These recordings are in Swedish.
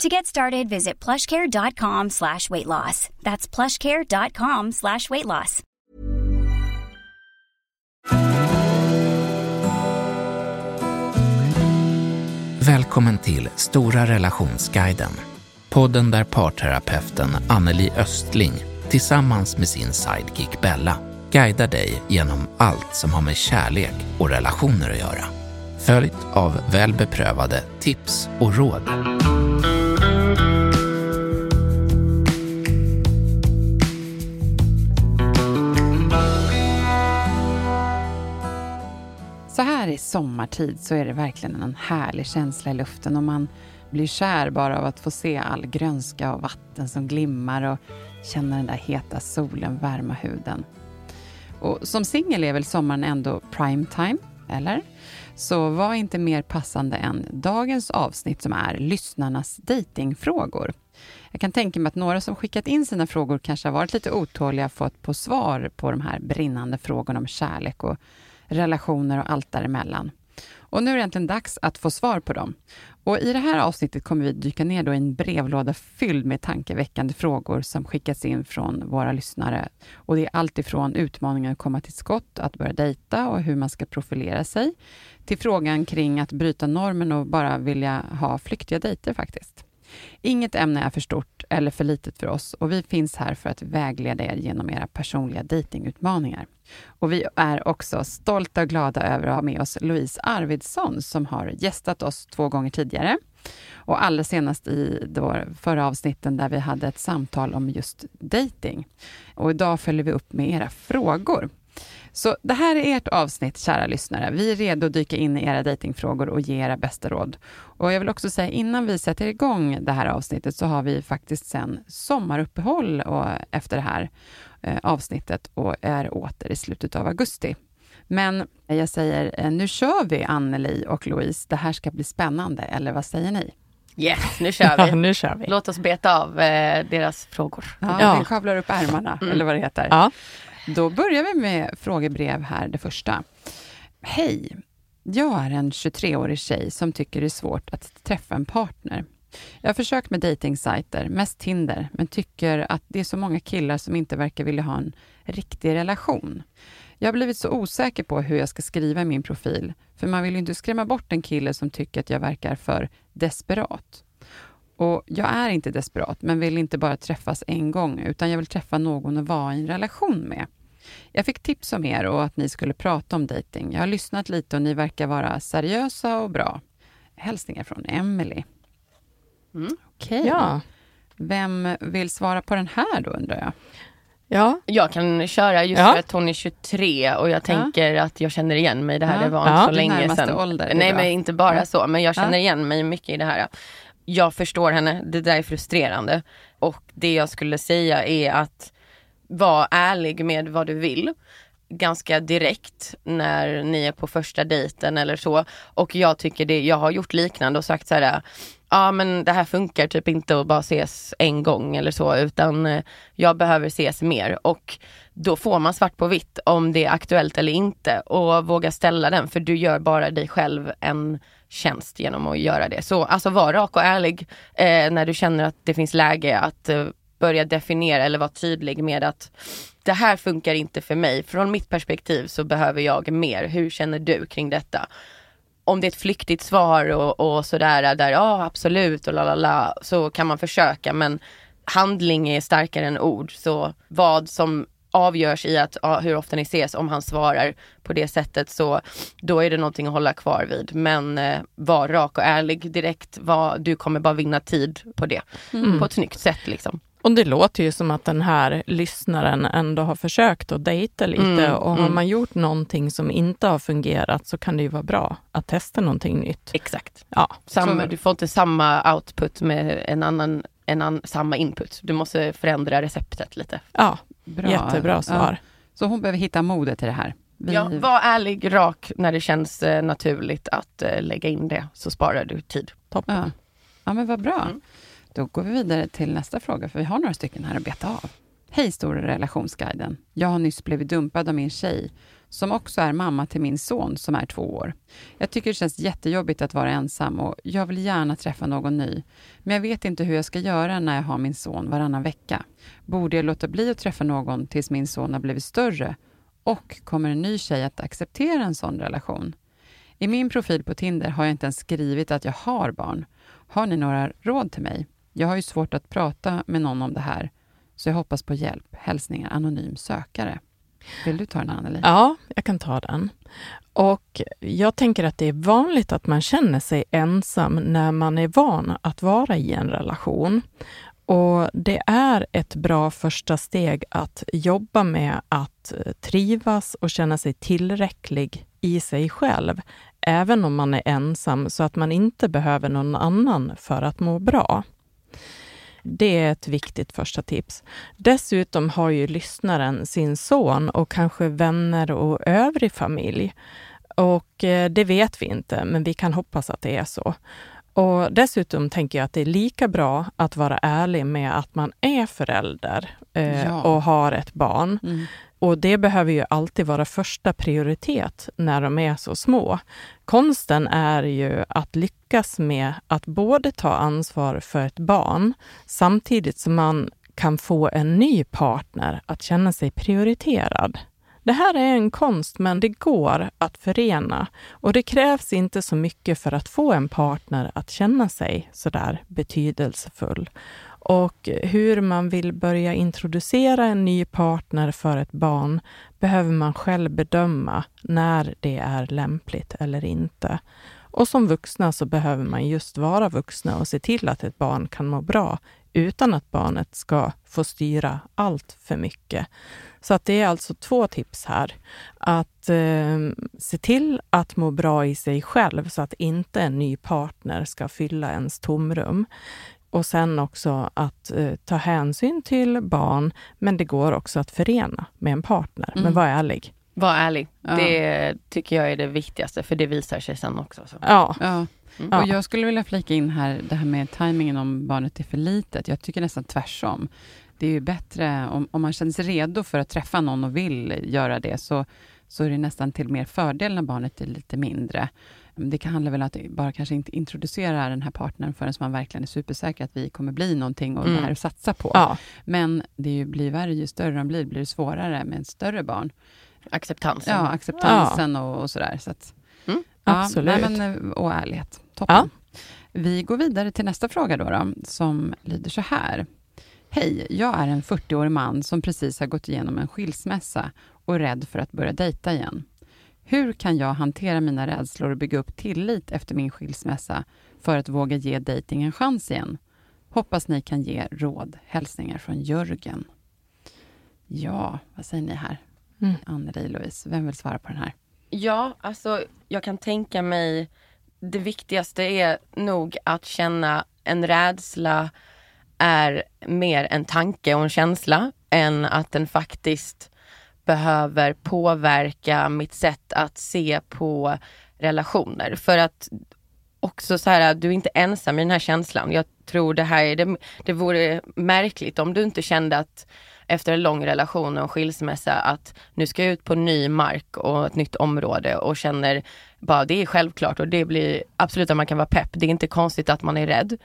To get started, visit plushcare.com slash weight loss. That's plushcare.com slash weight loss. Välkommen till Stora relationsguiden. Podden där parterapeuten Anneli Östling tillsammans med sin sidekick Bella guidar dig genom allt som har med kärlek och relationer att göra. Följt av väl beprövade tips och råd. Här i sommartid så är det verkligen en härlig känsla i luften och man blir kär bara av att få se all grönska och vatten som glimmar och känna den där heta solen värma huden. Och som singel är väl sommaren ändå prime time, eller? Så vad inte mer passande än dagens avsnitt som är lyssnarnas datingfrågor. Jag kan tänka mig att några som skickat in sina frågor kanske har varit lite otåliga fått på svar på de här brinnande frågorna om kärlek och relationer och allt däremellan. Och nu är det äntligen dags att få svar på dem. Och I det här avsnittet kommer vi dyka ner då i en brevlåda fylld med tankeväckande frågor som skickats in från våra lyssnare. Och Det är allt ifrån utmaningen att komma till skott, att börja dejta och hur man ska profilera sig, till frågan kring att bryta normen och bara vilja ha flyktiga dejter faktiskt. Inget ämne är för stort eller för litet för oss och vi finns här för att vägleda er genom era personliga dejtingutmaningar. Och vi är också stolta och glada över att ha med oss Louise Arvidsson som har gästat oss två gånger tidigare. Och allra senast i då förra avsnitten där vi hade ett samtal om just dating. Och idag följer vi upp med era frågor. Så det här är ert avsnitt, kära lyssnare. Vi är redo att dyka in i era datingfrågor och ge era bästa råd. Och jag vill också säga innan vi sätter igång det här avsnittet så har vi faktiskt sen sommaruppehåll och efter det här eh, avsnittet och är åter i slutet av augusti. Men jag säger, eh, nu kör vi Anneli och Louise. Det här ska bli spännande, eller vad säger ni? Yes, nu kör vi. Ja, nu kör vi. Låt oss beta av eh, deras frågor. Ja, Ja. Vi skavlar upp ärmarna, Mm. eller vad det heter. Ja. Då börjar vi med frågebrev här, det första. Hej! Jag är en 23-årig tjej som tycker det är svårt att träffa en partner. Jag har försökt med dejtingsajter, mest Tinder, men tycker att det är så många killar som inte verkar vilja ha en riktig relation. Jag har blivit så osäker på hur jag ska skriva i min profil, för man vill ju inte skrämma bort en kille som tycker att jag verkar för desperat. Och jag är inte desperat, men vill inte bara träffas en gång, utan jag vill träffa någon att vara i en relation med. Jag fick tips om er och att ni skulle prata om dating. Jag har lyssnat lite och ni verkar vara seriösa och bra. Hälsningar från Emily. Mm. Okej. Ja. Vem vill svara på den här då, undrar jag? Ja. Jag kan köra just Ja. för att hon är 23 och jag tänker att jag känner igen mig i det här. Ja. Det var Ja. inte så länge sedan. ålder, Nej bra. men inte bara Ja. så, men jag känner Ja. igen mig mycket i det här. Jag förstår henne, det där är frustrerande. Och det jag skulle säga är att var ärlig med vad du vill. Ganska direkt när ni är på första dejten eller så. Och jag tycker det, jag har gjort liknande och sagt så här. Ja men det här funkar typ inte att bara ses en gång eller så utan eh, jag behöver ses mer och då får man svart på vitt om det är aktuellt eller inte och våga ställa den för du gör bara dig själv en tjänst genom att göra det. Så alltså var rak och ärlig eh, när du känner att det finns läge att eh, börja definiera eller vara tydlig med att det här funkar inte för mig. Från mitt perspektiv så behöver jag mer. Hur känner du kring detta? Om det är ett flyktigt svar och, och sådär där ja absolut och la la la så kan man försöka men handling är starkare än ord. Så vad som avgörs i att ja, hur ofta ni ses, om han svarar på det sättet så då är det någonting att hålla kvar vid. Men eh, var rak och ärlig direkt. Var, du kommer bara vinna tid på det. Mm. På ett snyggt sätt liksom. Och det låter ju som att den här lyssnaren ändå har försökt att dejta lite Mm, och har mm. man gjort någonting som inte har fungerat så kan det ju vara bra att testa någonting nytt. Exakt. Ja, Samma, du får inte samma output med en annan, en annan, samma input. Du måste förändra receptet lite. ja Bra. jättebra Ja. svar. Så hon behöver hitta modet i det här. Vi... Ja, var ärlig, rak när det känns eh, naturligt att eh, lägga in det, så sparar du tid. Toppen. Ja. ja, men vad bra. Mm. Då går vi vidare till nästa fråga, för vi har några stycken här att beta av. Hej Stora relationsguiden. Jag har nyss blivit dumpad av min tjej, som också är mamma till min son som är två år. Jag tycker det känns jättejobbigt att vara ensam och jag vill gärna träffa någon ny. Men jag vet inte hur jag ska göra när jag har min son varannan vecka. Borde jag låta bli att träffa någon tills min son har blivit större? Och kommer en ny tjej att acceptera en sån relation? I min profil på Tinder har jag inte ens skrivit att jag har barn. Har ni några råd till mig? Jag har ju svårt att prata med någon om det här, så jag hoppas på hjälp. Hälsningar anonym sökare. Vill du ta den, Anneli? Ja, jag kan ta den. Och jag tänker att det är vanligt att man känner sig ensam när man är van att vara i en relation. Och det är ett bra första steg att jobba med att trivas och känna sig tillräcklig i sig själv, även om man är ensam, så att man inte behöver någon annan för att må bra. Det är ett viktigt första tips. Dessutom har ju lyssnaren sin son och kanske vänner och övrig familj. Och eh, det vet vi inte, men vi kan hoppas att det är så. Och dessutom tänker jag att det är lika bra att vara ärlig med att man är förälder eh, Ja. och har ett barn. Mm. Och det behöver ju alltid vara första prioritet när de är så små. Konsten är ju att lyckas med att både ta ansvar för ett barn samtidigt som man kan få en ny partner att känna sig prioriterad. Det här är en konst, men det går att förena och det krävs inte så mycket för att få en partner att känna sig sådär betydelsefull. Och hur man vill börja introducera en ny partner för ett barn behöver man själv bedöma när det är lämpligt eller inte. Och som vuxna så behöver man just vara vuxna och se till att ett barn kan må bra utan att barnet ska få styra allt för mycket. Så att det är alltså två tips här. Att eh, se till att må bra i sig själv så att inte en ny partner ska fylla ens tomrum. Och sen också att eh, ta hänsyn till barn, men det går också att förena med en partner. Men Mm. var ärlig. Var ärlig. Ja. Det tycker jag är det viktigaste, för det visar sig sen också. Så. Ja, Ja. Mm. Och jag skulle vilja flika in här det här med tajmingen om barnet är för litet. Jag tycker nästan tvärsom. Det är ju bättre om, om man känner sig redo för att träffa någon och vill göra det, så, så är det nästan till mer fördel när barnet är lite mindre. Det kan handla väl om att bara kanske inte introducera den här partnern förrän man verkligen är supersäker att vi kommer bli någonting och Mm. det här att satsa på. ja. Men det ju, blir värre ju större de blir, blir det svårare med ett större barn. Acceptansen. Ja, acceptansen och, och sådär. Så att, Mm, ja, absolut. Nej, men, eh, och ärlighet. Toppen. Ja. Vi går vidare till nästa fråga då, då, som lyder så här. Hej, jag är en 40-årig man som precis har gått igenom en skilsmässa och är rädd för att börja dejta igen. Hur kan jag hantera mina rädslor och bygga upp tillit efter min skilsmässa för att våga ge dejting en chans igen? Hoppas ni kan ge råd. Hälsningar från Jörgen. Ja, vad säger ni här? Mm. Anneli, Louise, vem vill svara på den här? Ja, alltså jag kan tänka mig det viktigaste är nog att känna en rädsla är mer en tanke och en känsla än att den faktiskt behöver påverka mitt sätt att se på relationer. För att också så här, du är inte ensam i den här känslan. Jag tror det här är det, det vore märkligt om du inte kände att efter en lång relation och en skilsmässa att nu ska jag ut på ny mark och ett nytt område och känner bara det är självklart och det blir absolut att man kan vara pepp. Det är inte konstigt att man är rädd.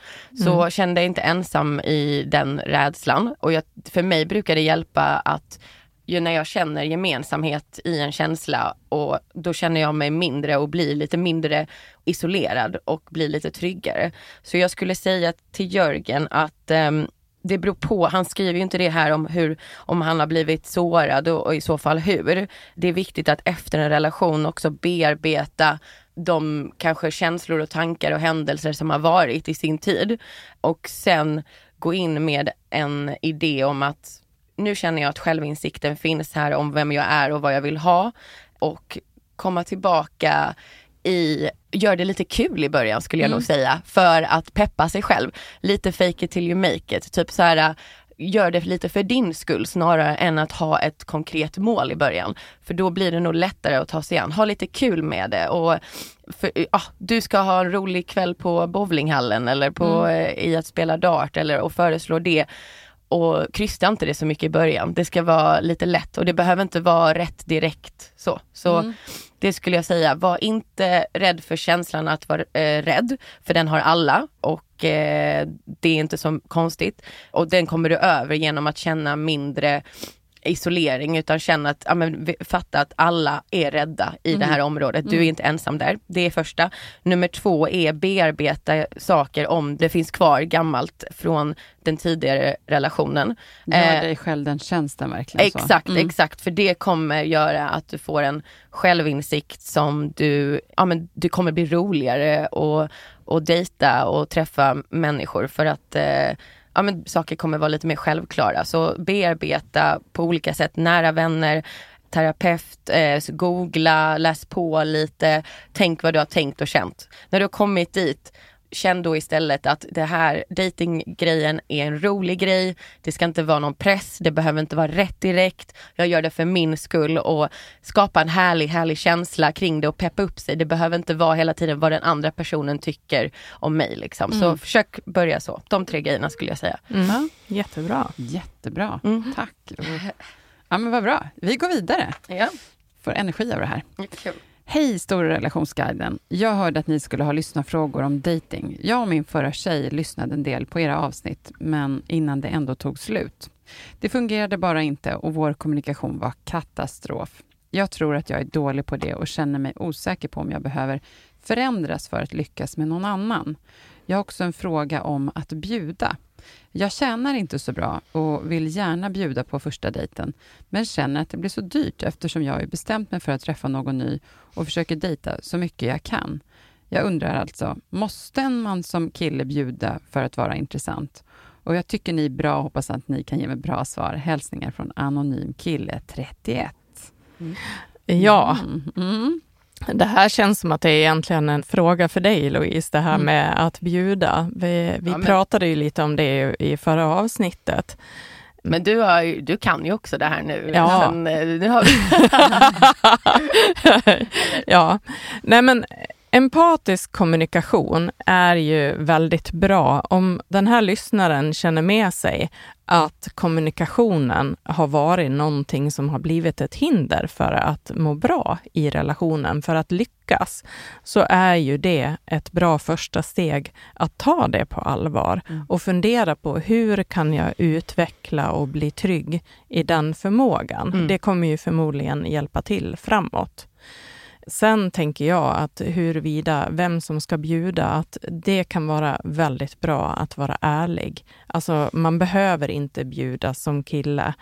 Så Mm. känn dig inte ensam i den rädslan och jag, för mig brukar det hjälpa att ju när jag känner gemensamhet i en känsla och då känner jag mig mindre och blir lite mindre isolerad och blir lite tryggare. Så jag skulle säga till Jörgen att ehm, det beror på, han skriver ju inte det här om hur, om han har blivit sårad och, och i så fall hur. Det är viktigt att efter en relation också bearbeta de kanske känslor och tankar och händelser som har varit i sin tid. Och sen gå in med en idé om att nu känner jag att självinsikten finns här om vem jag är och vad jag vill ha. Och komma tillbaka i, gör det lite kul i början skulle jag Mm. nog säga, för att peppa sig själv. Lite fake it till you make it, typ så här gör det lite för din skull snarare än att ha ett konkret mål i början. För då blir det nog lättare att ta sig an. Ha lite kul med det och för, ah, du ska ha en rolig kväll på bowlinghallen eller på, mm. eh, i att spela dart eller och föreslå det och krysta inte det så mycket i början. Det ska vara lite lätt och det behöver inte vara rätt direkt så. Så mm. det skulle jag säga, var inte rädd för känslan att vara eh, rädd, för den har alla och eh, det är inte så konstigt. Och den kommer du över genom att känna mindre isolering utan känna att, ja, men, fatta att alla är rädda i mm. det här området. Du är mm. inte ensam där. Det är första. Nummer två är bearbeta saker om det finns kvar gammalt från den tidigare relationen. Gör eh, dig själv den tjänsten verkligen. Exakt, mm. exakt. För det kommer göra att du får en självinsikt som du, ja men du kommer bli roligare och, och dejta och träffa människor för att eh, ja, men saker kommer vara lite mer självklara. Så bearbeta på olika sätt, nära vänner, terapeut, eh, googla, läs på lite, tänk vad du har tänkt och känt. När du har kommit dit, känn då istället att det här datinggrejen är en rolig grej. Det ska inte vara någon press, det behöver inte vara rätt direkt. Jag gör det för min skull och skapa en härlig, härlig känsla kring det och peppa upp sig. Det behöver inte vara hela tiden vad den andra personen tycker om mig liksom. Mm. Så försök börja så. De tre grejerna skulle jag säga. Mm. Jättebra. Jättebra. Mm. Tack. Ja men vad bra. Vi går vidare. Ja. Får energi av det här. Kul. Hej Stora relationsguiden. Jag hörde att ni skulle ha lyssnarfrågor om dating. Jag och min förra tjej lyssnade en del på era avsnitt, men innan det ändå tog slut. Det fungerade bara inte och vår kommunikation var katastrof. Jag tror att jag är dålig på det och känner mig osäker på om jag behöver förändras för att lyckas med någon annan. Jag har också en fråga om att bjuda. Jag tjänar inte så bra och vill gärna bjuda på första dejten, men känner att det blir så dyrt eftersom jag har bestämt mig för att träffa någon ny och försöker dejta så mycket jag kan. Jag undrar alltså, måste man som kille bjuda för att vara intressant? Och jag tycker ni är bra och hoppas att ni kan ge mig bra svar. Hälsningar från Anonym Kille 31. Mm. Ja, mm. Mm. Det här känns som att det är egentligen en fråga för dig Louise, det här mm. med att bjuda. Vi, vi ja, pratade ju lite om det i förra avsnittet. Men du, har, du kan ju också det här nu. Ja. Sen, eh, nu har vi... ja, nej men Empatisk kommunikation är ju väldigt bra om den här lyssnaren känner med sig att kommunikationen har varit någonting som har blivit ett hinder för att må bra i relationen, för att lyckas, så är ju det ett bra första steg att ta det på allvar mm. och fundera på hur kan jag utveckla och bli trygg i den förmågan? Mm. Det kommer ju förmodligen hjälpa till framåt. Sen tänker jag att huruvida vem som ska bjuda, att det kan vara väldigt bra att vara ärlig. Alltså, man behöver inte bjuda som kille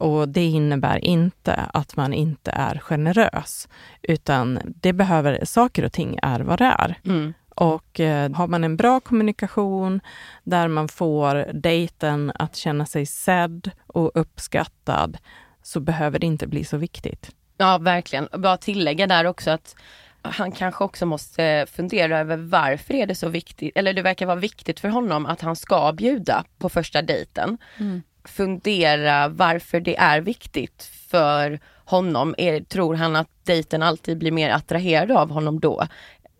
och det innebär inte att man inte är generös, utan det behöver, saker och ting är vad det är. Mm. Och eh, har man en bra kommunikation där man får dejten att känna sig sedd och uppskattad, så behöver det inte bli så viktigt. Ja verkligen. Bara tillägga där också att han kanske också måste fundera över varför är det så viktigt, eller det verkar vara viktigt för honom att han ska bjuda på första dejten. Mm. Fundera varför det är viktigt för honom. Är, tror han att dejten alltid blir mer attraherad av honom då?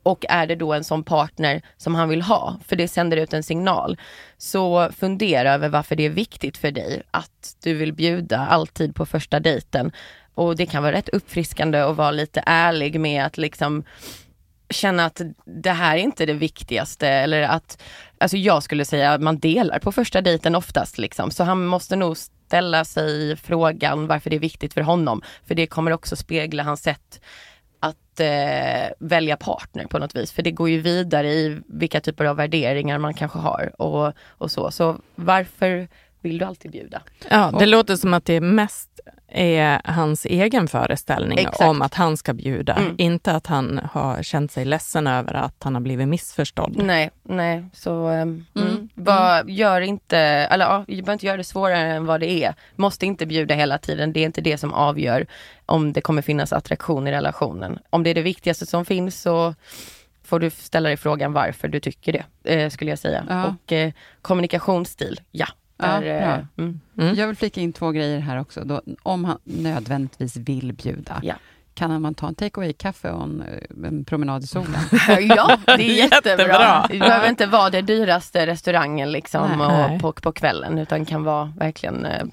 Och är det då en sån partner som han vill ha? För det sänder ut en signal. Så fundera över varför det är viktigt för dig att du vill bjuda alltid på första dejten. Och det kan vara rätt uppfriskande att vara lite ärlig med att liksom känna att det här är inte det viktigaste eller att, alltså jag skulle säga att man delar på första dejten oftast liksom. Så han måste nog ställa sig frågan varför det är viktigt för honom. För det kommer också spegla hans sätt att eh, välja partner på något vis. För det går ju vidare i vilka typer av värderingar man kanske har och, och så. Så varför vill du alltid bjuda? Ja, det och, låter som att det mest är hans egen föreställning Exakt. om att han ska bjuda. Mm. Inte att han har känt sig ledsen över att han har blivit missförstådd. Nej, nej. Så um, mm. Bara, mm. gör inte, eller ja, behöver inte göra det svårare än vad det är. Måste inte bjuda hela tiden. Det är inte det som avgör om det kommer finnas attraktion i relationen. Om det är det viktigaste som finns så får du ställa dig frågan varför du tycker det, eh, skulle jag säga. Ja. Och eh, kommunikationsstil, Ja, Där, bra. eh, mm. Mm. Jag vill flika in två grejer här också. Då, om han nödvändigtvis vill bjuda, Ja. kan man ta en take away-kaffe och en, eh, en promenad i solen? ja, det är jättebra. Jättebra. Det behöver inte vara den dyraste restaurangen liksom Nej. och på, på kvällen utan kan vara verkligen eh,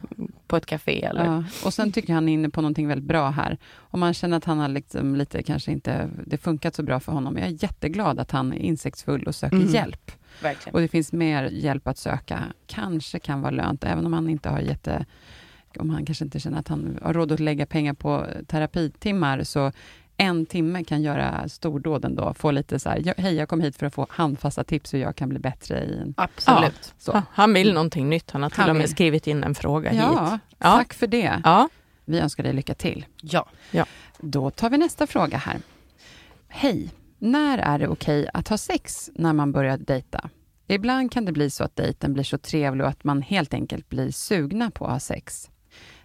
på ett café eller Ja. Och sen tycker jag han är inne på någonting väldigt bra här. Om man känner att han har liksom lite, kanske inte, det funkat så bra för honom. Jag är jätteglad att han är insiktsfull och söker Mm. hjälp. Verkligen. Och det finns mer hjälp att söka. Kanske kan vara lönt, även om han inte har jätte... Om han kanske inte känner att han har råd att lägga pengar på terapitimmar, så en timme kan göra stordåd ändå. Få lite så här, "Ja, hej jag kom hit för att få handfasta tips hur jag kan bli bättre i en... Absolut. Så. Ja, Han vill någonting nytt. Han har till Han och med vill. skrivit in en fråga Ja, hit. Ja. tack för det. Ja. Vi önskar dig lycka till. Ja. Då tar vi nästa fråga här. Hej, när är det okej att ha sex när man börjar dejta? Ibland kan det bli så att dejten blir så trevlig och att man helt enkelt blir sugna på att ha sex.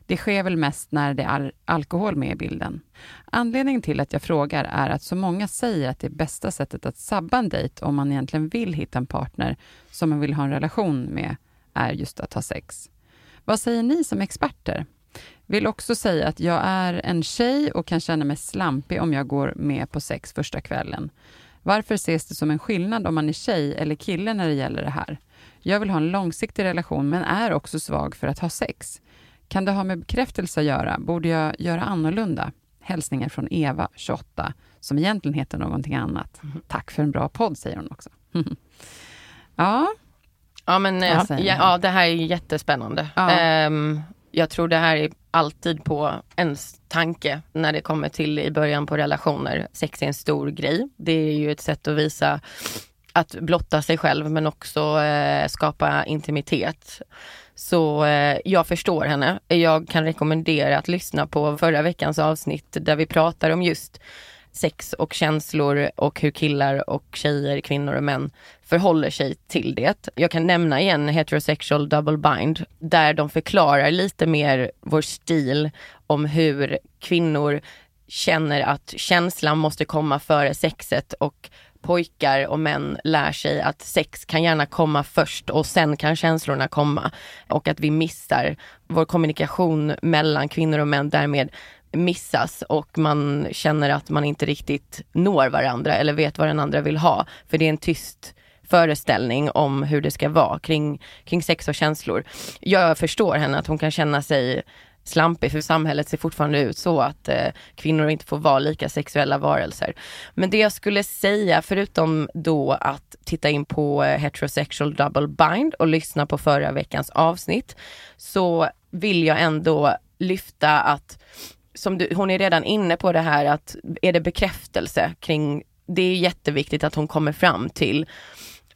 Det sker väl mest när det är alkohol med i bilden. Anledningen till att jag frågar är att så många säger att det bästa sättet att sabba en dejt om man egentligen vill hitta en partner som man vill ha en relation med är just att ha sex. Vad säger ni som experter? Vill också säga att jag är en tjej och kan känna mig slampig om jag går med på sex första kvällen. Varför ses det som en skillnad om man är tjej eller kille när det gäller det här? Jag vill ha en långsiktig relation men är också svag för att ha sex. Kan det ha med bekräftelse att göra? Borde jag göra annorlunda? Hälsningar från Eva, 28, som egentligen heter någonting annat. Tack för en bra podd, säger hon också. ja, Ja men Ja, ja, det här är jättespännande. Ja. Ehm, jag tror det här är alltid på ens tanke när det kommer till i början på relationer. Sex är en stor grej. Det är ju ett sätt att visa att blotta sig själv men också eh, skapa intimitet. Så eh, jag förstår henne. Jag kan rekommendera att lyssna på förra veckans avsnitt där vi pratar om just sex och känslor och hur killar och tjejer, kvinnor och män förhåller sig till det. Jag kan nämna igen heterosexual double bind där de förklarar lite mer vår stil om hur kvinnor känner att känslan måste komma före sexet och pojkar och män lär sig att sex kan gärna komma först och sen kan känslorna komma. Och att vi missar vår kommunikation mellan kvinnor och män därmed missas och man känner att man inte riktigt når varandra eller vet vad den andra vill ha. För det är en tyst föreställning om hur det ska vara kring, kring sex och känslor. Jag förstår henne att hon kan känna sig slampig för samhället ser fortfarande ut så att eh, kvinnor inte får vara lika sexuella varelser. Men det jag skulle säga förutom då att titta in på eh, heterosexual double bind och lyssna på förra veckans avsnitt så vill jag ändå lyfta att som du, hon är redan inne på det här att är det bekräftelse kring, det är jätteviktigt att hon kommer fram till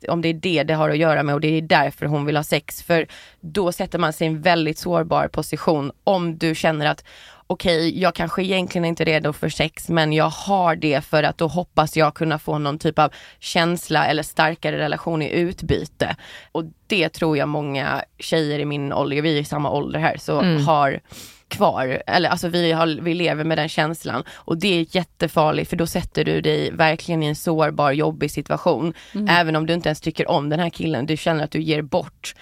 om det är det det har att göra med och det är därför hon vill ha sex. För då sätter man sig i en väldigt sårbar position om du känner att okej, jag kanske egentligen inte är redo för sex men jag har det för att då hoppas jag kunna få någon typ av känsla eller starkare relation i utbyte. Och det tror jag många tjejer i min ålder, vi är i samma ålder här, så Mm. har kvar, eller alltså vi, har, vi lever med den känslan och det är jättefarligt för då sätter du dig verkligen i en sårbar, jobbig situation. Även om du inte ens tycker om den här killen, du känner att du ger bort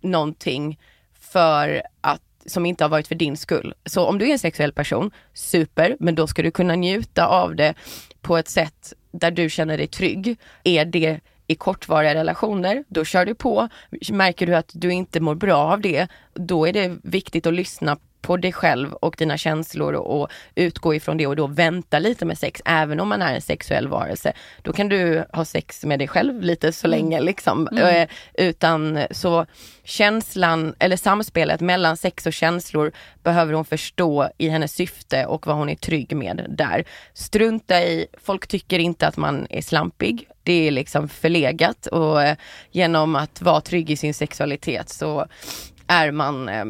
någonting för att som inte har varit för din skull. Så om du är en sexuell person, super, men då ska du kunna njuta av det på ett sätt där du känner dig trygg. Är det i kortvariga relationer, då kör du på. Märker du att du inte mår bra av det, då är det viktigt att lyssna på dig själv och dina känslor och, och utgå ifrån det och då vänta lite med sex, även om man är en sexuell varelse. Då kan du ha sex med dig själv lite så länge liksom. Eh, utan så känslan eller samspelet mellan sex och känslor behöver hon förstå i hennes syfte och vad hon är trygg med där. Strunta i, folk tycker inte att man är slampig. Det är liksom förlegat och eh, genom att vara trygg i sin sexualitet så är man eh,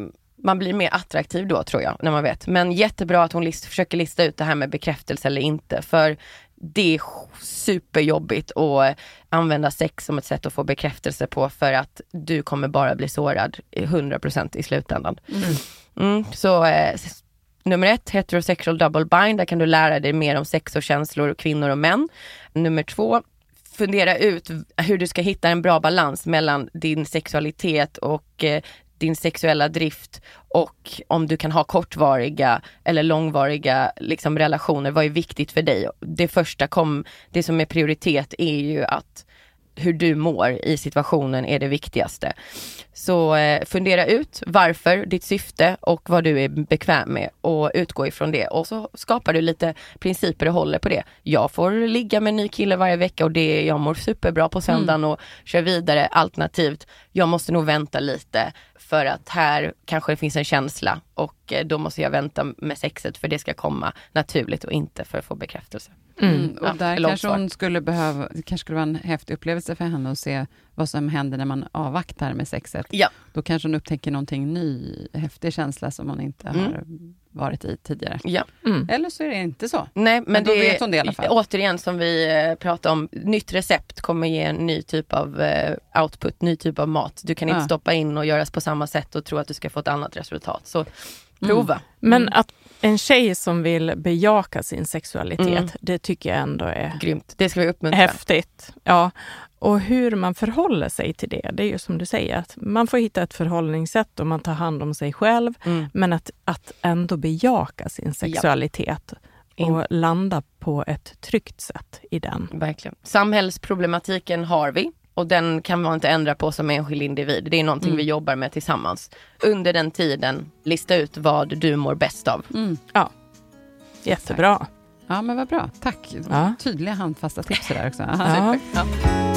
man blir mer attraktiv då tror jag, när man vet. Men jättebra att hon list, försöker lista ut det här med bekräftelse eller inte, för det är superjobbigt att använda sex som ett sätt att få bekräftelse på för att du kommer bara bli sårad i 100% i slutändan. Mm, så eh, nummer ett, heterosexual double bind, där kan du lära dig mer om sex och känslor, kvinnor och män. Nummer två, fundera ut hur du ska hitta en bra balans mellan din sexualitet och eh, din sexuella drift och om du kan ha kortvariga eller långvariga liksom, relationer. Vad är viktigt för dig? Det första kom, det som är prioritet är ju att hur du mår i situationen är det viktigaste. Så eh, fundera ut varför, ditt syfte och vad du är bekväm med och utgå ifrån det. Och så skapar du lite principer och håller på det. Jag får ligga med en ny kille varje vecka och det, jag mår superbra på söndagen mm. och kör vidare. Alternativt, jag måste nog vänta lite för att här kanske det finns en känsla och eh, då måste jag vänta med sexet för det ska komma naturligt och inte för att få bekräftelse. Mm. mm. Och där ja, kanske hon skulle behöva, det kanske skulle vara en häftig upplevelse för henne att se vad som händer när man avvaktar med sexet. Ja. Då kanske hon upptäcker någonting ny, häftig känsla som hon inte mm. har varit i tidigare. Ja. Mm. Eller så är det inte så. Nej, men, men då det, vet hon det i alla fall. Återigen som vi eh, pratade om, nytt recept kommer ge en ny typ av eh, output, ny typ av mat. Du kan inte ja. stoppa in och göra på samma sätt och tro att du ska få ett annat resultat. Så prova. Mm. Men mm. att en tjej som vill bejaka sin sexualitet, mm. det tycker jag ändå är Grymt. Det ska vi uppmuntra. häftigt. Ja. Och hur man förhåller sig till det, det är ju som du säger, att man får hitta ett förhållningssätt och man tar hand om sig själv, mm. men att, att ändå bejaka sin sexualitet. Ja. och landa på ett tryggt sätt i den. Verkligen. Samhällsproblematiken har vi och den kan man inte ändra på som enskild individ. Det är någonting mm. vi jobbar med tillsammans. Under den tiden, lista ut vad du mår bäst av. Mm. Ja, jättebra. Ja, men vad bra. Tack. Ja. Tydliga handfasta tips där också. Ja. Ja.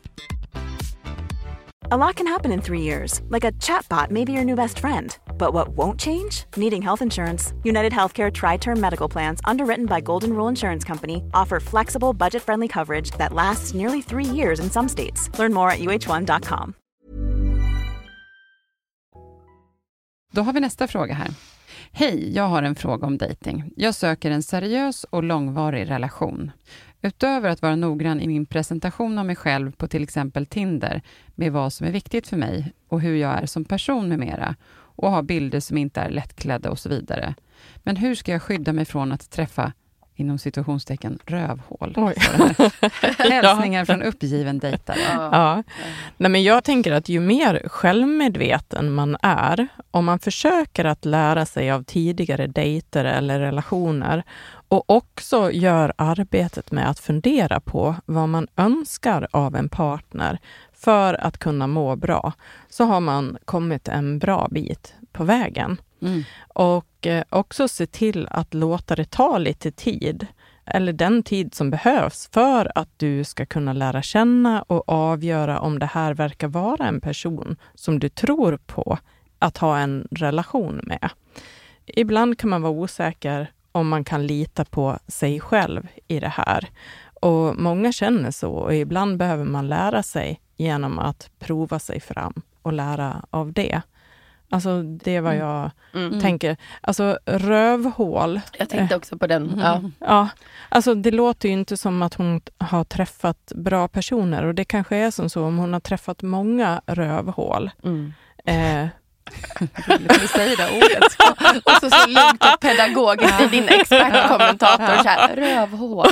A lot can happen in three years, like a chatbot may be your new best friend but what won't change? Needing health insurance. United Healthcare Tri Term Medical Plans, underwritten by Golden Rule Insurance Company, offer flexible, budget friendly coverage that lasts nearly three years in some states. Learn more at uh1.com. Då har vi nästa fråga här. Hej, jag har en fråga om dating. Jag söker en seriös och långvarig relation. Utöver att vara noggrann i min presentation av mig själv på till exempel Tinder med vad som är viktigt för mig och hur jag är som person med mera och ha bilder som inte är lättklädda och så vidare. Men hur ska jag skydda mig från att träffa inom situationstecken rövhål. Hälsningar från uppgiven dejtare. Ja. Nej, men jag tänker att ju mer självmedveten man är, om man försöker att lära sig av tidigare dejter eller relationer och också gör arbetet med att fundera på vad man önskar av en partner för att kunna må bra, så har man kommit en bra bit på vägen. Mm. Och eh, också se till att låta det ta lite tid, eller den tid som behövs för att du ska kunna lära känna och avgöra om det här verkar vara en person som du tror på att ha en relation med. Ibland kan man vara osäker om man kan lita på sig själv i det här. Och Många känner så och ibland behöver man lära sig genom att prova sig fram och lära av det. Alltså det är vad mm. jag mm. tänker. Alltså rövhål. Jag tänkte också på den. Ja. ja. Alltså det låter ju inte som att hon har träffat bra personer och det kanske är som så om hon har träffat många rövhål. Mm. Eh, Roligt att du säger det ordet. och så, så lugnt och pedagogiskt i din expertkommentator. Så här, rövhål.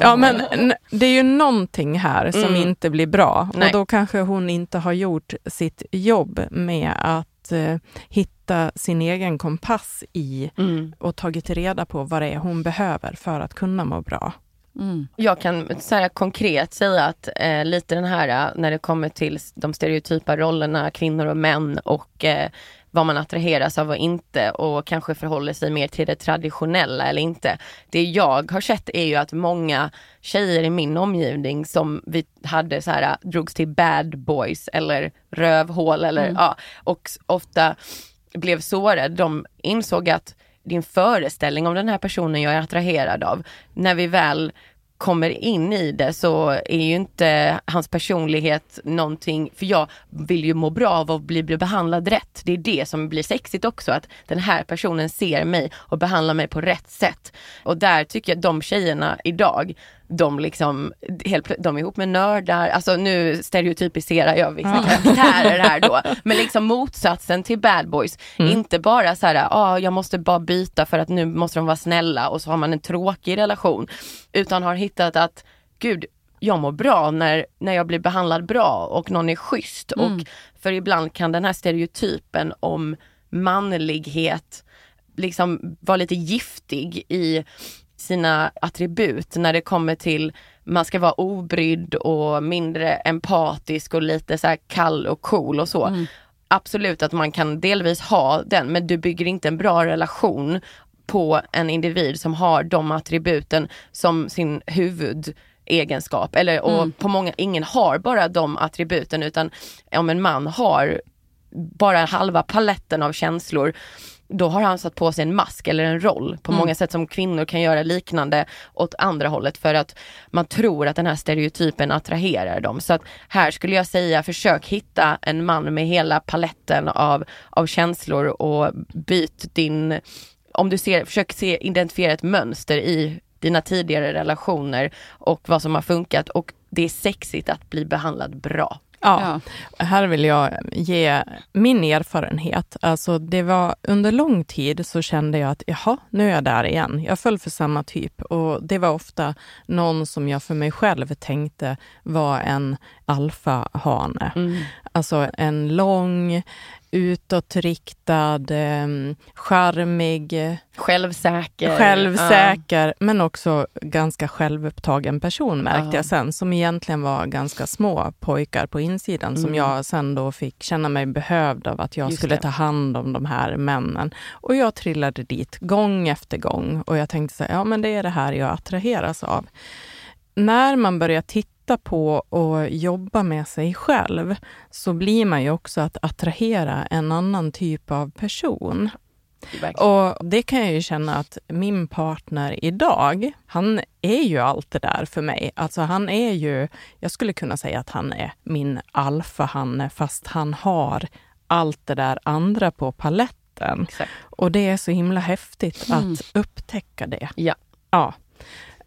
ja men det är ju någonting här som mm. inte blir bra. Nej. Och då kanske hon inte har gjort sitt jobb med att eh, hitta sin egen kompass i mm. och tagit reda på vad det är hon behöver för att kunna må bra. Mm. Jag kan så här, konkret säga att eh, lite den här eh, när det kommer till de stereotypa rollerna kvinnor och män och eh, vad man attraheras av och inte och kanske förhåller sig mer till det traditionella eller inte. Det jag har sett är ju att många tjejer i min omgivning som vi hade så här eh, drogs till bad boys eller rövhål eller mm. ja och ofta blev sårade, de insåg att din föreställning om den här personen jag är attraherad av, när vi väl kommer in i det så är ju inte hans personlighet någonting, för jag vill ju må bra av att bli, bli behandlad rätt. Det är det som blir sexigt också, att den här personen ser mig och behandlar mig på rätt sätt. Och där tycker jag de tjejerna idag, de liksom, helt, de är ihop med nördar, alltså nu stereotypiserar jag vissa karaktärer här då, men liksom motsatsen till bad boys. Mm. Inte bara så här, ah, jag måste bara byta för att nu måste de vara snälla och så har man en tråkig relation. Utan har hittat att, gud, jag mår bra när, när jag blir behandlad bra och någon är schysst. Mm. Och för ibland kan den här stereotypen om manlighet liksom vara lite giftig i sina attribut när det kommer till man ska vara obrydd och mindre empatisk och lite så kall och cool och så. Mm. Absolut att man kan delvis ha den men du bygger inte en bra relation på en individ som har de attributen som sin huvudegenskap. Eller, och Mm. på många, ingen har bara de attributen utan om en man har bara halva paletten av känslor då har han satt på sig en mask eller en roll på Mm. många sätt som kvinnor kan göra liknande åt andra hållet för att man tror att den här stereotypen attraherar dem. Så att här skulle jag säga försök hitta en man med hela paletten av, av känslor och byt din, om du ser, försök se, identifiera ett mönster i dina tidigare relationer och vad som har funkat och det är sexigt att bli behandlad bra. Ja, här vill jag ge min erfarenhet. Alltså det var under lång tid så kände jag att jaha, nu är jag där igen. Jag föll för samma typ och det var ofta någon som jag för mig själv tänkte var en alfahane. Mm. Alltså en lång, utåtriktad, eh, charmig, Självsäker. självsäker, men också ganska självupptagen person märkte Ja. jag sen, som egentligen var ganska små pojkar på insidan, som Mm. jag sen då fick känna mig behövd av att jag Just skulle det. ta hand om de här männen. Och jag trillade dit gång efter gång och jag tänkte så här, ja men det är det här jag attraheras av. När man börjar titta på och jobba med sig själv så blir man ju också att attrahera en annan typ av person. Och det kan jag ju känna att min partner idag, han är ju allt det där för mig. Alltså han är ju, jag skulle kunna säga att han är min alfahanne, fast han har allt det där andra på paletten. Exakt. Och det är så himla häftigt Mm. att upptäcka det. Ja. Ja.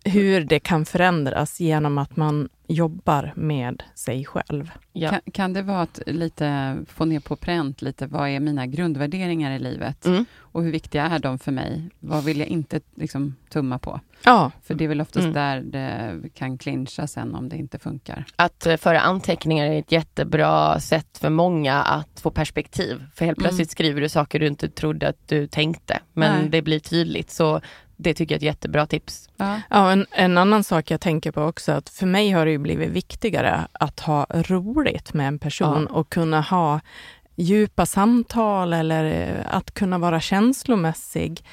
Hur det kan förändras genom att man jobbar med sig själv. Ja. Kan, kan det vara att lite få ner på pränt lite, vad är mina grundvärderingar i livet? Mm. Och hur viktiga är de för mig? Vad vill jag inte liksom, tumma på? Ja, För det är väl oftast Mm. där det kan clincha sen om det inte funkar. Att eh, föra anteckningar är ett jättebra sätt för många att få perspektiv. För helt Mm. plötsligt skriver du saker du inte trodde att du tänkte. Men Nej. det blir tydligt. Så det tycker jag är ett jättebra tips. Ja. Ja, en, en annan sak jag tänker på också, att för mig har det ju blivit viktigare att ha roligt med en person och kunna ha djupa samtal eller eh, att kunna vara känslomässig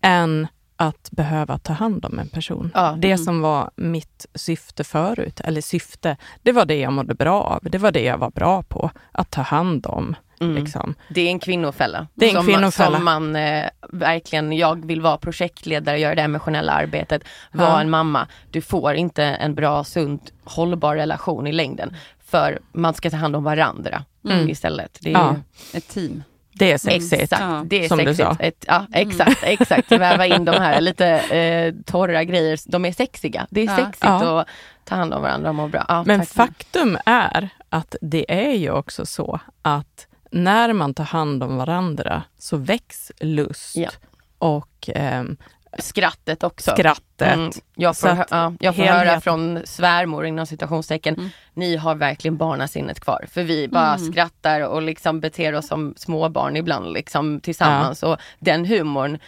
än att behöva ta hand om en person. Ja, Det mm. som var mitt syfte förut, eller syfte, det var det jag mådde bra av. Det var det jag var bra på, att ta hand om. Mm. Liksom. Det är en kvinnofälla. Det är en som, kvinnofälla. Som man eh, verkligen, jag vill vara projektledare, göra det emotionella arbetet, vara Ja. en mamma. Du får inte en bra, sund, hållbar relation i längden. För man ska ta hand om varandra Mm. istället. Det är Ja. ju- Ett team. Det är sexigt. Exakt, Ja, det är som du sexigt. sa. Ett, ja, exakt, exakt. Väva in de här lite eh, torra grejer. De är sexiga. Det är Ja. sexigt Ja. att ta hand om varandra och må bra. Ja, Men faktum är att det är ju också så att när man tar hand om varandra så väcks lust Ja. och ehm, Skrattet också. skrattet. Mm, jag får, att ja, jag får höra från svärmor inom citationstecken, Mm. ni har verkligen barnasinnet kvar. För vi bara Mm. skrattar och liksom beter oss som småbarn ibland liksom tillsammans. Och den humorn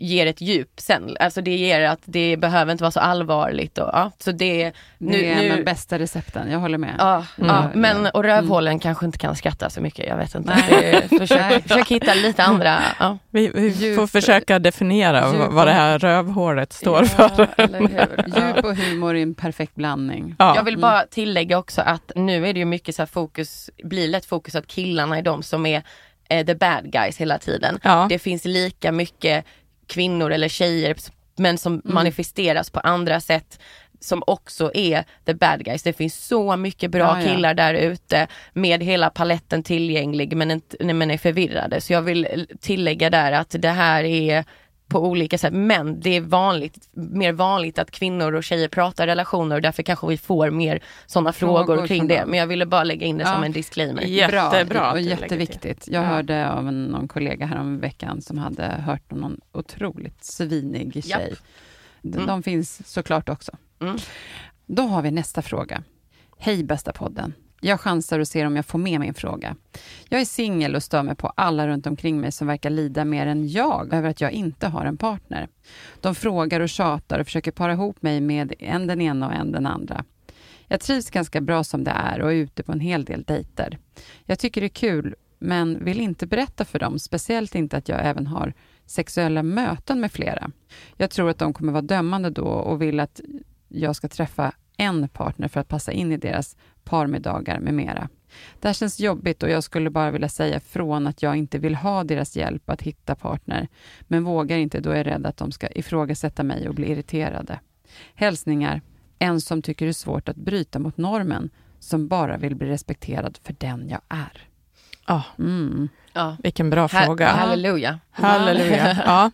ger ett djup sen. Alltså det ger att det behöver inte vara så allvarligt. Och, ja, så det, nu, Det är nu, de bästa recepten, jag håller med. Ja, Mm. ja, men och rövhålen kanske inte kan skratta så mycket, jag vet inte. Försök, försök hitta lite andra. Ja. Vi, vi Djup- får försöka definiera djup- vad- det här rövhålet står Ja, för. eller hur? Ja. Djup och humor i en perfekt blandning. Ja. Jag vill bara tillägga också att nu är det ju mycket så här fokus, blir lätt fokus att killarna är de som är eh, the bad guys hela tiden. Ja. Det finns lika mycket kvinnor eller tjejer men som Mm. manifesteras på andra sätt som också är the bad guys. Det finns så mycket bra ja. killar där ute med hela paletten tillgänglig men, inte, men är förvirrade. Så jag vill tillägga där att det här är på olika sätt men det är vanligt, mer vanligt att kvinnor och tjejer pratar relationer och därför kanske vi får mer sådana frågor, Frågor kring det. Men jag ville bara lägga in det Ja. som en disclaimer. Jättebra Bra och jätteviktigt. Jag Ja. hörde av en, någon kollega här om veckan som hade hört om någon otroligt svinig tjej. De, Mm. de finns såklart också. Mm. Då har vi nästa fråga. Hej bästa podden. Jag chansar och ser om jag får med min fråga. Jag är singel och stör mig på alla runt omkring mig som verkar lida mer än jag över att jag inte har en partner. De frågar och tjatar och försöker para ihop mig med en den ena och en den andra. Jag trivs ganska bra som det är och är ute på en hel del dejter. Jag tycker det är kul, men vill inte berätta för dem, speciellt inte att jag även har sexuella möten med flera. Jag tror att de kommer vara dömande då och vill att jag ska träffa en partner för att passa in i deras parmiddagar med mera. Det här känns jobbigt och jag skulle bara vilja säga ifrån att jag inte vill ha deras hjälp att hitta partner, men vågar inte då jag är rädd att de ska ifrågasätta mig och bli irriterade. Hälsningar, en som tycker det är svårt att bryta mot normen, som bara vill bli respekterad för den jag är. Ja, Mm. Ja. vilken bra Ha- fråga. Halleluja. Halleluja. Ja.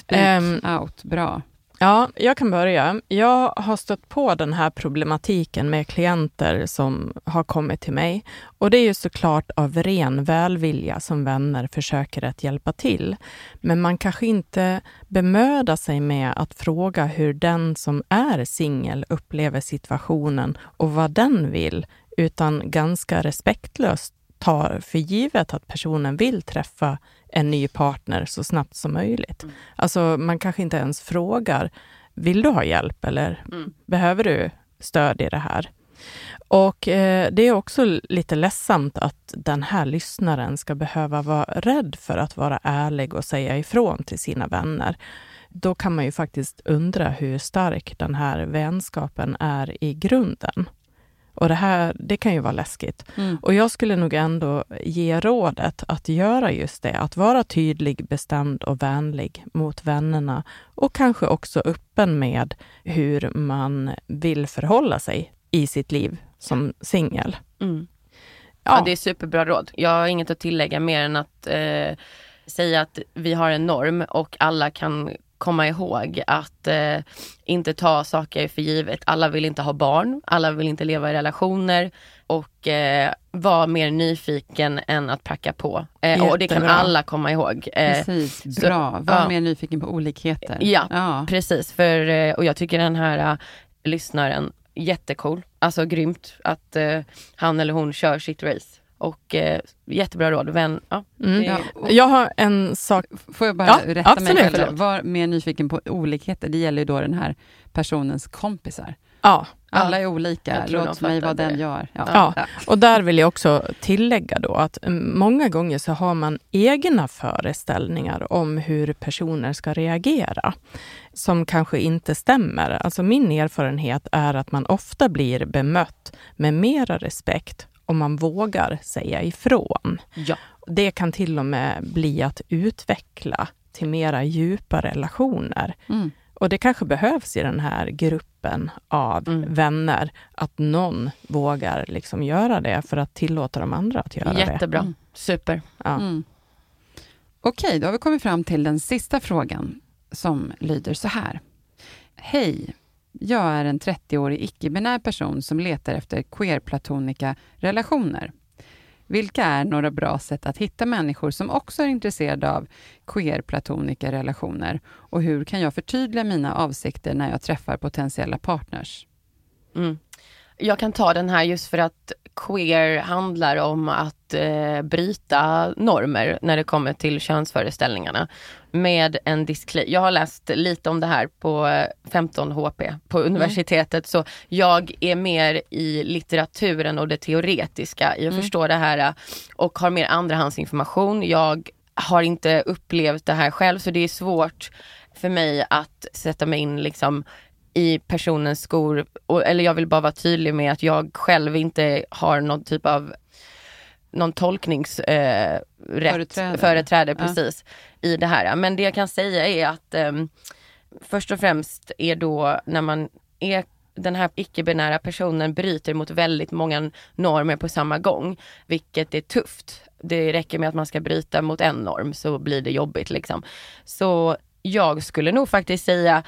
Speak Ehm, out, bra. Ja, jag kan börja. Jag har stött på den här problematiken med klienter som har kommit till mig. Och det är ju såklart av ren välvilja som vänner försöker att hjälpa till. Men man kanske inte bemödar sig med att fråga hur den som är singel upplever situationen och vad den vill, utan ganska respektlöst tar för givet att personen vill träffa en ny partner så snabbt som möjligt. Alltså man kanske inte ens frågar, vill du ha hjälp eller Mm. behöver du stöd i det här? Och eh, det är också lite ledsamt att den här lyssnaren ska behöva vara rädd för att vara ärlig och säga ifrån till sina vänner. Då kan man ju faktiskt undra hur stark den här vänskapen är i grunden. Och det här, det kan ju vara läskigt. Mm. Och jag skulle nog ändå ge rådet att göra just det, att vara tydlig, bestämd och vänlig mot vännerna och kanske också öppen med hur man vill förhålla sig i sitt liv som singel. Mm. Ja. det är superbra råd. Jag har inget att tillägga mer än att eh, säga att vi har en norm och alla kan komma ihåg att eh, inte ta saker för givet. Alla vill inte ha barn, alla vill inte leva i relationer och eh, vara mer nyfiken än att pracka på. Eh, och det kan alla komma ihåg. Eh, Precis, bra. Var ja. mer nyfiken på olikheter. Ja. ja. Precis, för, eh, och jag tycker den här uh, lyssnaren, jättecool. Alltså grymt att eh, han eller hon kör sitt race. Och eh, jättebra råd. Vän, ja, Mm. det- Ja, och- Jag har en sak Får jag bara Ja, rätta absolut, mig själv? Var mer nyfiken på olikheter. Det gäller ju då den här personens kompisar. Ja, Alla är olika. Låt mig vara den jag är. Ja. och där vill jag också tillägga då att mm, många gånger så har man egna föreställningar om hur personer ska reagera som kanske inte stämmer. Alltså min erfarenhet är att man ofta blir bemött med mera respekt om man vågar säga ifrån. ja. Det kan till och med bli att utveckla till mera djupa relationer. Mm. Och det kanske behövs i den här gruppen av Mm. vänner, att någon vågar liksom göra det för att tillåta de andra att göra det. Jättebra. Mm. Super. Ja. Mm. Okej, då har vi kommit fram till den sista frågan som lyder så här. Hej, jag är en 30-årig icke-binär person som letar efter queer-platonika relationer. Vilka är några bra sätt att hitta människor som också är intresserade av queer-platonika relationer? Och hur kan jag förtydliga mina avsikter när jag träffar potentiella partners? Mm. Jag kan ta den här just för att queer handlar om att eh, bryta normer när det kommer till könsföreställningarna. Med en disclaimer. Jag har läst lite om det här på eh, 15 HP på universitetet så jag är mer i litteraturen och det teoretiska i att förstå det här eh, och har mer andrahandsinformation. Jag har inte upplevt det här själv så det är svårt för mig att sätta mig in liksom i personens skor, och, eller jag vill bara vara tydlig med att jag själv inte har någon typ av någon tolknings eh, företräde Ja. precis i det här. Men det jag kan säga är att ehm, först och främst är då när man är den här icke-binära personen bryter mot väldigt många normer på samma gång, vilket är tufft. Det räcker med att man ska bryta mot en norm så blir det jobbigt liksom. Så jag skulle nog faktiskt säga,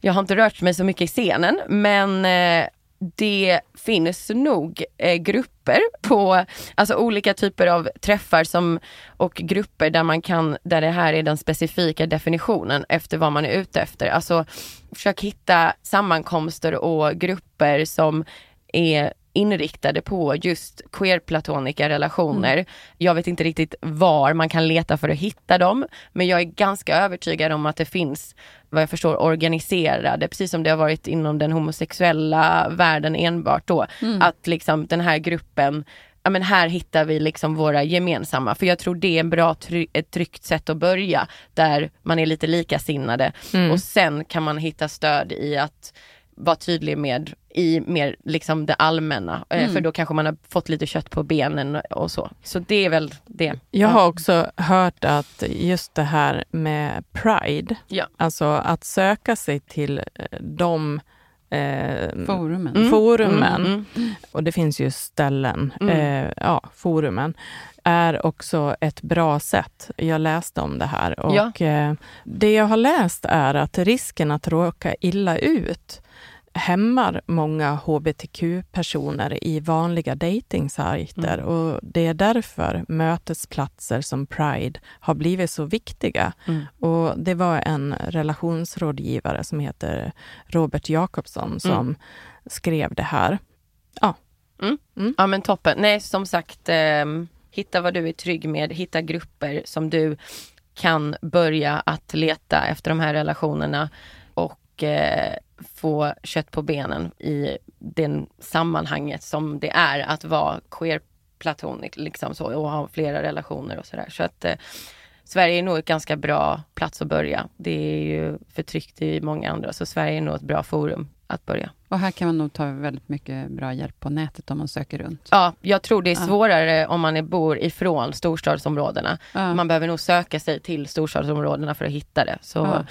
jag har inte rört mig så mycket i scenen, men eh, det finns nog eh, grupper på, alltså olika typer av träffar som, och grupper där man kan, där det här är den specifika definitionen efter vad man är ute efter. Alltså försök hitta sammankomster och grupper som är inriktade på just queer-platonika relationer. Jag vet inte riktigt var man kan leta för att hitta dem, men jag är ganska övertygad om att det finns, vad jag förstår, organiserade, precis som det har varit inom den homosexuella världen enbart då, att liksom den här gruppen Ja men här hittar vi liksom våra gemensamma, för jag tror det är en bra try- ett tryggt sätt att börja, där man är lite likasinnade. Och sen kan man hitta stöd i att vara tydlig med i mer liksom det allmänna, eh, för då kanske man har fått lite kött på benen och så. Så det är väl det. Jag har också hört att just det här med Pride, Ja. alltså att söka sig till eh, de eh, Forumen. forumen, Mm, mm. och det finns ju ställen, Mm. eh, ja, forumen, är också ett bra sätt. Jag läste om det här och Ja. eh, det jag har läst är att risken att råka illa ut hämmar många hbtq-personer i vanliga dejtingsajter och det är därför mötesplatser som Pride har blivit så viktiga. Mm. Och det var en relationsrådgivare som heter Robert Jakobsson som skrev det här. Ja men toppen. Nej som sagt, ehm, hitta vad du är trygg med, hitta grupper som du kan börja att leta efter de här relationerna och eh, få kött på benen i den sammanhanget som det är att vara queer platonic liksom så och ha flera relationer och sådär. Så att eh, Sverige är nog ett ganska bra plats att börja. Det är ju förtryckt i många andra så Sverige är nog ett bra forum att börja. Och här kan man nog ta väldigt mycket bra hjälp på nätet om man söker runt. Ja, jag tror det är Ja. svårare om man är, bor ifrån storstadsområdena. Ja. Man behöver nog söka sig till storstadsområdena för att hitta det. Så, Ja.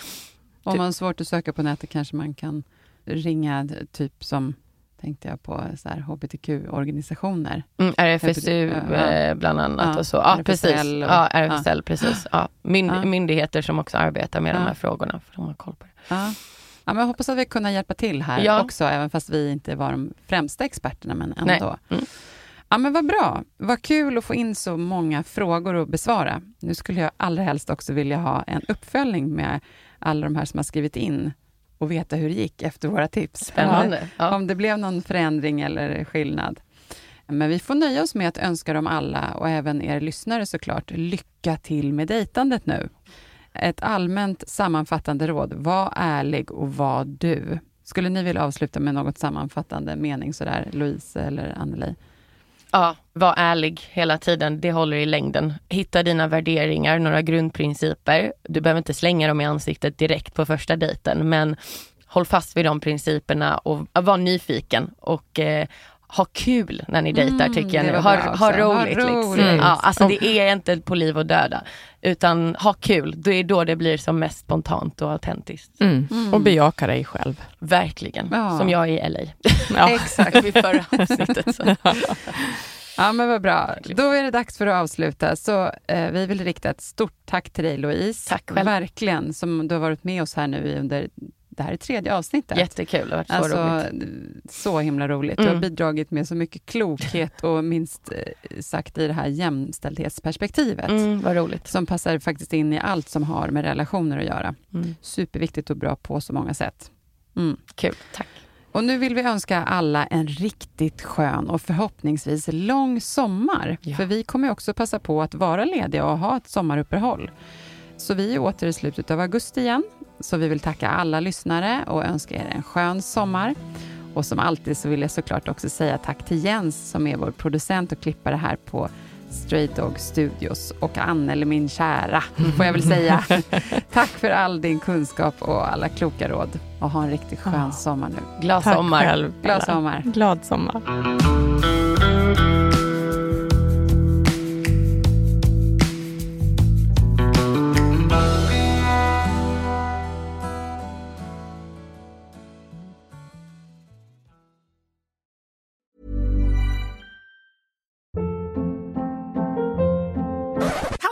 Om man har svårt att söka på nätet kanske man kan ringa typ som, tänkte jag på, så här hbtq-organisationer. mm, RFSU Ja. eh, bland annat Ja, och så. Ja, RFSL precis. och- Ja, RFSL, precis. Ja. Myn, Ja. Myndigheter som också arbetar med Ja. de här frågorna, för de har koll på det. Ja. Ja, men jag hoppas att vi kunna hjälpa till här Ja. också, även fast vi inte var de främsta experterna, men ändå. Mm. Ja, men vad bra. Vad kul att få in så många frågor att besvara. Nu skulle jag allra helst också vilja ha en uppföljning med alla de här som har skrivit in och veta hur det gick efter våra tips. Spännande. Ja. Om det blev någon förändring eller skillnad. Men vi får nöja oss med att önska dem alla och även er lyssnare såklart lycka till med dejtandet nu. Ett allmänt sammanfattande råd, var ärlig och var du. Skulle ni vilja avsluta med något sammanfattande mening sådär, Louise eller Anneli? Ja, var ärlig hela tiden, det håller i längden. Hitta dina värderingar, några grundprinciper. Du behöver inte slänga dem i ansiktet direkt på första dejten, men håll fast vid de principerna och var nyfiken och eh, ha kul när ni dejtar Mm, tycker jag nu. Ha, bra ha också. Ha roligt. Liksom. roligt. Ja, alltså det är inte på liv och döda, utan ha kul. Det är då det blir som mest spontant och autentiskt. Mm. Och bejaka dig själv. Verkligen, Ja. som jag i LA. Ja. Exakt. vid förra avsnittet. Så. Ja, men vad bra. Då är det dags för att avsluta. Så eh, vi vill rikta ett stort tack till dig, Louise. Tack själv. Verkligen, som du har varit med oss här nu under det här är tredje avsnittet. Jättekul, det har varit så Alltså, roligt. så himla roligt. Du har Mm. bidragit med så mycket klokhet och minst eh, sagt i det här jämställdhetsperspektivet. Mm, vad roligt. Som passar faktiskt in i allt som har med relationer att göra. Mm. Superviktigt och bra på så många sätt. Mm. Kul, tack. Och nu vill vi önska alla en riktigt skön och förhoppningsvis lång sommar. Ja. För vi kommer också passa på att vara lediga och ha ett sommaruppehåll. Så vi är åter i slutet av augusti igen. Så vi vill tacka alla lyssnare och önska er en skön sommar. Och som alltid så vill jag såklart också säga tack till Jens som är vår producent och klippare här på Straight Dog Studios och Anneli min kära, får jag väl säga. Tack för all din kunskap och alla kloka råd. Och ha en riktigt skön Ja. sommar nu. Glad Tack sommar. själv. Glad sommar. Glad sommar.